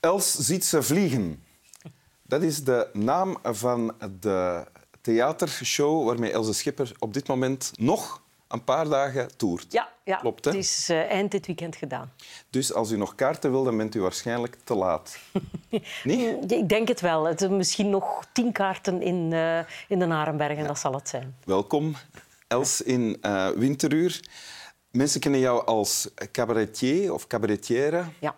Els ziet ze vliegen. Dat is de naam van de theatershow waarmee Else Schipper op dit moment nog een paar dagen toert. Ja, ja. Klopt, hè? het is eh, eind dit weekend gedaan. Dus als u nog kaarten wil, dan bent u waarschijnlijk te laat. Nee? Ik denk het wel. Het, misschien nog tien kaarten in, eh, in de Narenbergen, dat zal het zijn. Welkom, Els in eh, Winteruur. Mensen kennen jou als cabaretier of cabaretière, Ja,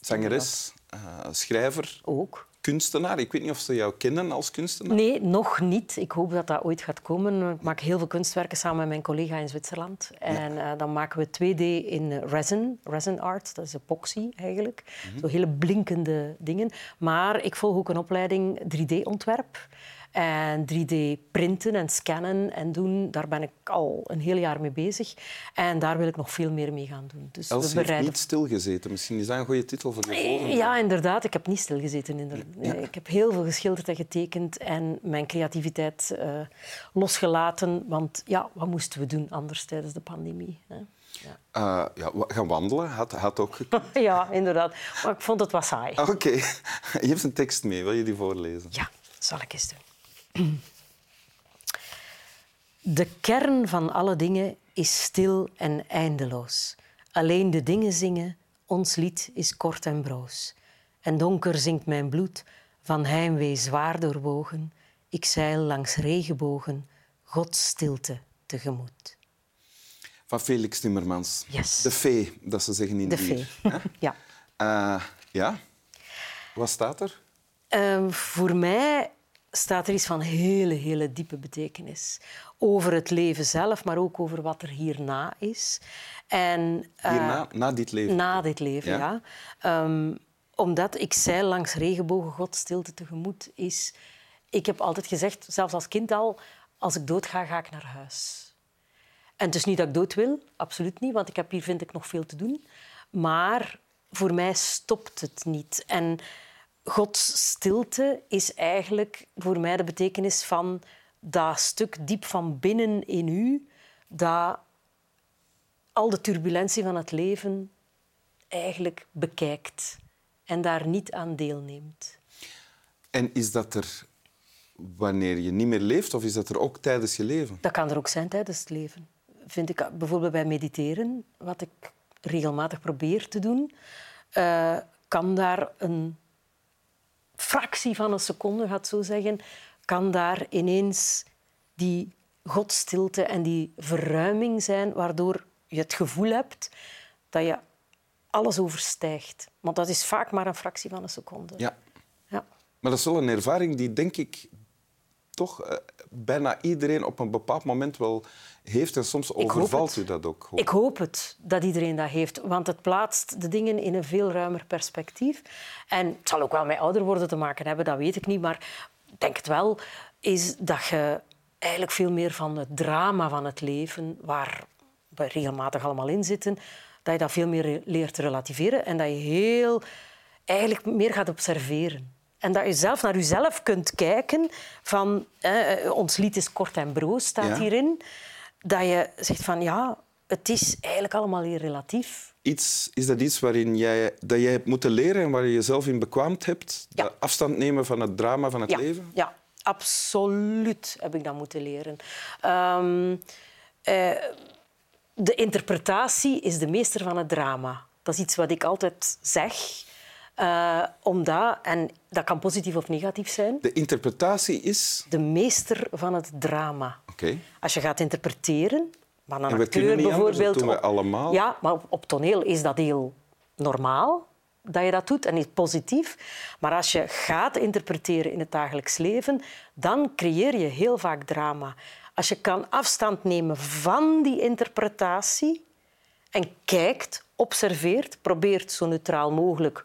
zangeres, eh, schrijver, ook. kunstenaar. Ik weet niet of ze jou kennen als kunstenaar. Nee, nog niet. Ik hoop dat dat ooit gaat komen. Ik maak heel veel kunstwerken samen met mijn collega in Zwitserland. En eh, dan maken we 2D in resin, resin art. Dat is epoxy eigenlijk. Zo hele blinkende dingen. Maar ik volg ook een opleiding 3D-ontwerp. En 3D-printen en scannen en doen, daar ben ik al een heel jaar mee bezig. En daar wil ik nog veel meer mee gaan doen. Dus Els we heeft bereiden niet stilgezeten. Misschien is dat een goede titel voor de volgende. ja, inderdaad. Ik heb niet stilgezeten. In de... Ja. Ik heb heel veel geschilderd en getekend en mijn creativiteit eh, losgelaten. Want ja, wat moesten we doen anders tijdens de pandemie? Hè? Eh, ja, gaan wandelen had, had ook. Ja, inderdaad. Maar ik vond het wat saai. Ah, Oké, je hebt een tekst mee. Wil je die voorlezen? Ja, zal ik eens doen. De kern van alle dingen is stil en eindeloos. Alleen de dingen zingen, ons lied is kort en broos. En donker zinkt mijn bloed, van heimwee zwaar doorwogen. Ik zeil langs regenbogen, Gods stilte tegemoet. Van Felix Timmermans. Yes. De fee, dat ze zeggen in De fee. Ja. Eh, ja? Wat staat er? Ehm, voor mij staat er iets van hele, hele diepe betekenis. Over het leven zelf, maar ook over wat er hierna is. En, eh, Hierna, na dit leven. Na dit leven, Ja? ja. Ehm, omdat ik zeil langs regenbogen God stilte tegemoet is... Ik heb altijd gezegd, zelfs als kind al, als ik doodga, ga ik naar huis. En het is niet dat ik dood wil, absoluut niet, want ik heb hier vind ik nog veel te doen. Maar voor mij stopt het niet. En Gods stilte is eigenlijk voor mij de betekenis van dat stuk diep van binnen in u, dat al de turbulentie van het leven eigenlijk bekijkt en daar niet aan deelneemt. En is dat er wanneer je niet meer leeft of is dat er ook tijdens je leven? Dat kan er ook zijn tijdens het leven. Vind ik bijvoorbeeld bij mediteren, wat ik regelmatig probeer te doen, eh, kan daar een fractie van een seconde, gaat zo zeggen, kan daar ineens die godstilte en die verruiming zijn, waardoor je het gevoel hebt dat je alles overstijgt. Want dat is vaak maar een fractie van een seconde. Ja. Ja. Maar dat is wel een ervaring die, denk ik, toch eh, bijna iedereen op een bepaald moment wel heeft. En soms overvalt u dat ook. Ik hoop het, dat iedereen dat heeft. Want het plaatst de dingen in een veel ruimer perspectief. En het zal ook wel met ouder worden te maken hebben, dat weet ik niet. Maar ik denk het wel, is dat je eigenlijk veel meer van het drama van het leven, waar we regelmatig allemaal in zitten, dat je dat veel meer leert te relativeren en dat je heel eigenlijk meer gaat observeren. En dat je zelf naar jezelf kunt kijken van... eh, ons lied is kort en broos, staat Ja. hierin. Dat je zegt van ja, het is eigenlijk allemaal heel relatief. Iets, is dat iets waarin jij, dat jij hebt moeten leren en waar je jezelf in bekwaamd hebt? Ja. Dat afstand nemen van het drama van het ja, leven? ja, absoluut heb ik dat moeten leren. Ehm, eh, de interpretatie is de meester van het drama. Dat is iets wat ik altijd zeg. Eh, omdat, en dat kan positief of negatief zijn, De interpretatie is... de meester van het drama. Oké. Als je gaat interpreteren, van een acteur anders, bijvoorbeeld... doen we op- allemaal. Ja, maar op, op toneel is dat heel normaal dat je dat doet en is positief. Maar als je gaat interpreteren in het dagelijks leven, dan creëer je heel vaak drama. Als je kan afstand nemen van die interpretatie en kijkt, observeert, probeert zo neutraal mogelijk,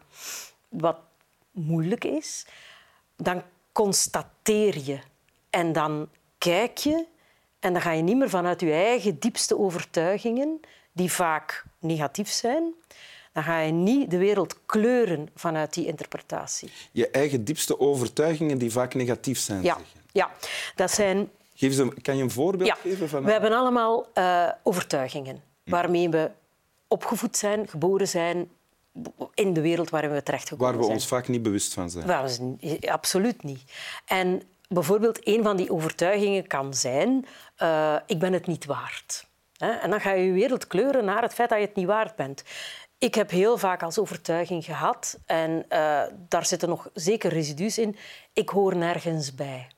wat moeilijk is, dan constateer je en dan kijk je en dan ga je niet meer vanuit je eigen diepste overtuigingen, die vaak negatief zijn, dan ga je niet de wereld kleuren vanuit die interpretatie. Je eigen diepste overtuigingen die vaak negatief zijn. Ja, ja. dat zijn Geef een, kan je een voorbeeld ja, geven? Van we hebben allemaal eh, overtuigingen waarmee we opgevoed zijn, geboren zijn, in de wereld waarin we terechtgekomen Waar we zijn. ons vaak niet bewust van zijn. Absoluut niet. En bijvoorbeeld, een van die overtuigingen kan zijn: eh, ik ben het niet waard. En dan ga je je wereld kleuren naar het feit dat je het niet waard bent. Ik heb heel vaak als overtuiging gehad, en eh, daar zitten nog zeker residu's in, ik hoor nergens bij.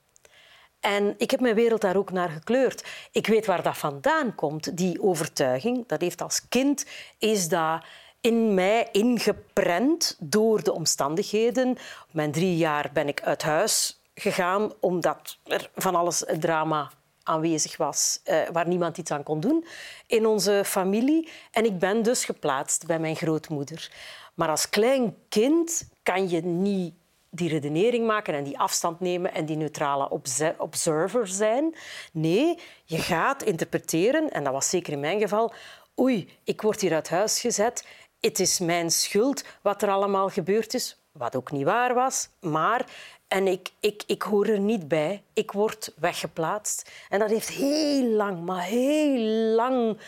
En ik heb mijn wereld daar ook naar gekleurd. Ik weet waar dat vandaan komt, die overtuiging. Dat heeft als kind is dat in mij ingeprent door de omstandigheden. Op mijn drie jaar ben ik uit huis gegaan omdat er van alles drama aanwezig was eh, waar niemand iets aan kon doen in onze familie. En ik ben dus geplaatst bij mijn grootmoeder. Maar als klein kind kan je niet die redenering maken en die afstand nemen en die neutrale obse- observer zijn. Nee, je gaat interpreteren, en dat was zeker in mijn geval, oei, ik word hier uit huis gezet, het is mijn schuld wat er allemaal gebeurd is, wat ook niet waar was, maar... En ik, ik, ik hoor er niet bij. Ik word weggeplaatst. En dat heeft heel lang, maar heel lang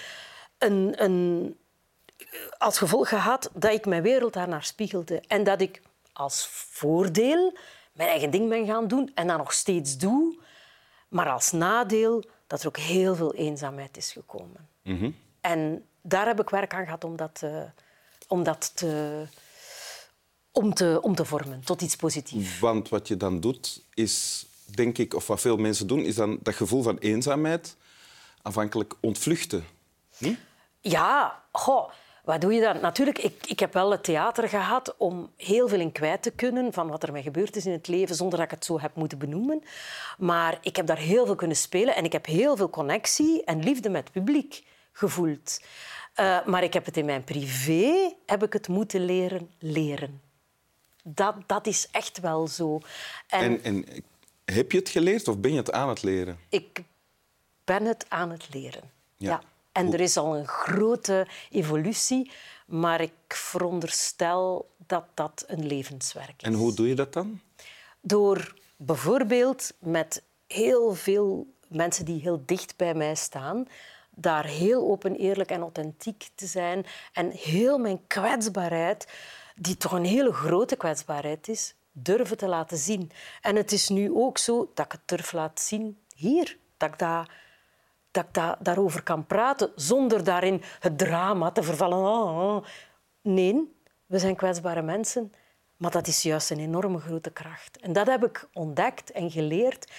een, een, als gevolg gehad dat ik mijn wereld daarnaar spiegelde. En dat ik als voordeel mijn eigen ding ben gaan doen en dat nog steeds doe. Maar als nadeel dat er ook heel veel eenzaamheid is gekomen. En daar heb ik werk aan gehad om dat, eh, om dat te, om te, om te vormen tot iets positiefs. Want wat je dan doet, is, denk ik, of wat veel mensen doen, is dan dat gevoel van eenzaamheid aanvankelijk ontvluchten. Niet? Ja, goh, wat doe je dan? Natuurlijk, ik, ik heb wel het theater gehad om heel veel in kwijt te kunnen van wat er mij gebeurd is in het leven, zonder dat ik het zo heb moeten benoemen. Maar ik heb daar heel veel kunnen spelen en ik heb heel veel connectie en liefde met het publiek gevoeld. Eh, maar ik heb het in mijn privé heb ik het moeten leren leren. Dat, dat is echt wel zo. En, En, en heb je het geleerd of ben je het aan het leren? ik ben het aan het leren. Ja. Ja. En er is al een grote evolutie, maar ik veronderstel dat dat een levenswerk is. En hoe doe je dat dan? Door bijvoorbeeld met heel veel mensen die heel dicht bij mij staan, daar heel open, eerlijk en authentiek te zijn en heel mijn kwetsbaarheid, die toch een hele grote kwetsbaarheid is, durven te laten zien. En het is nu ook zo dat ik het durf laten zien hier, dat ik dat dat ik da- daarover kan praten zonder daarin het drama te vervallen. Oh, oh. Nee, we zijn kwetsbare mensen, maar dat is juist een enorme grote kracht. En dat heb ik ontdekt en geleerd.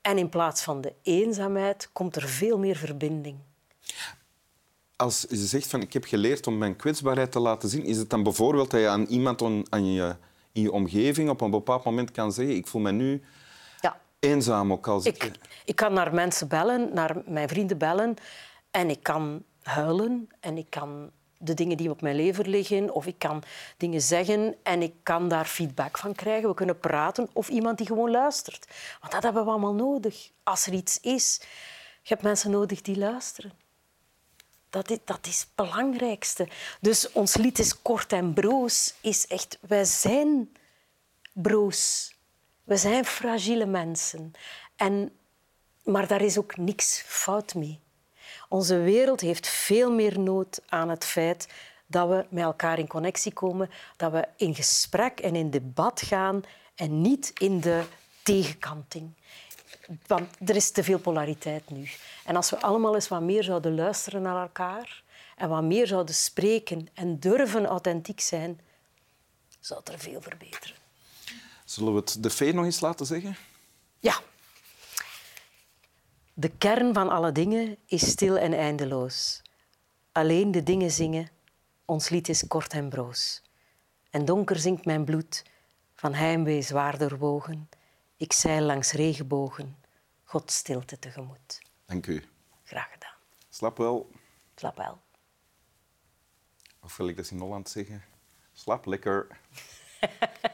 En in plaats van de eenzaamheid komt er veel meer verbinding. Als je zegt van ik heb geleerd om mijn kwetsbaarheid te laten zien, is het dan bijvoorbeeld dat je aan iemand aan je, in je omgeving op een bepaald moment kan zeggen ik voel me nu eenzaam ook als ik... ik, ik kan naar mensen bellen, naar mijn vrienden bellen en ik kan huilen en ik kan de dingen die op mijn lever liggen of ik kan dingen zeggen en ik kan daar feedback van krijgen. We kunnen praten of iemand die gewoon luistert. Want dat hebben we allemaal nodig. Als er iets is, je hebt mensen nodig die luisteren. Dat is, dat is het belangrijkste. Dus ons lied is kort en broos. Is echt, wij zijn broos. We zijn fragiele mensen. En, maar daar is ook niks fout mee. Onze wereld heeft veel meer nood aan het feit dat we met elkaar in connectie komen, dat we in gesprek en in debat gaan en niet in de tegenkanting. Want er is te veel polariteit nu. En als we allemaal eens wat meer zouden luisteren naar elkaar en wat meer zouden spreken en durven authentiek zijn, zou er veel verbeteren. Zullen we het de fee nog eens laten zeggen? Ja. De kern van alle dingen is stil en eindeloos. Alleen de dingen zingen, ons lied is kort en broos. En donker zinkt mijn bloed, van heimwee zwaar doorwogen. Ik zeil langs regenbogen, God stilte tegemoet. Dank u. Graag gedaan. Slap wel. Slap wel. Of wil ik dat in Holland zeggen? Slap lekker.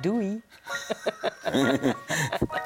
Doei.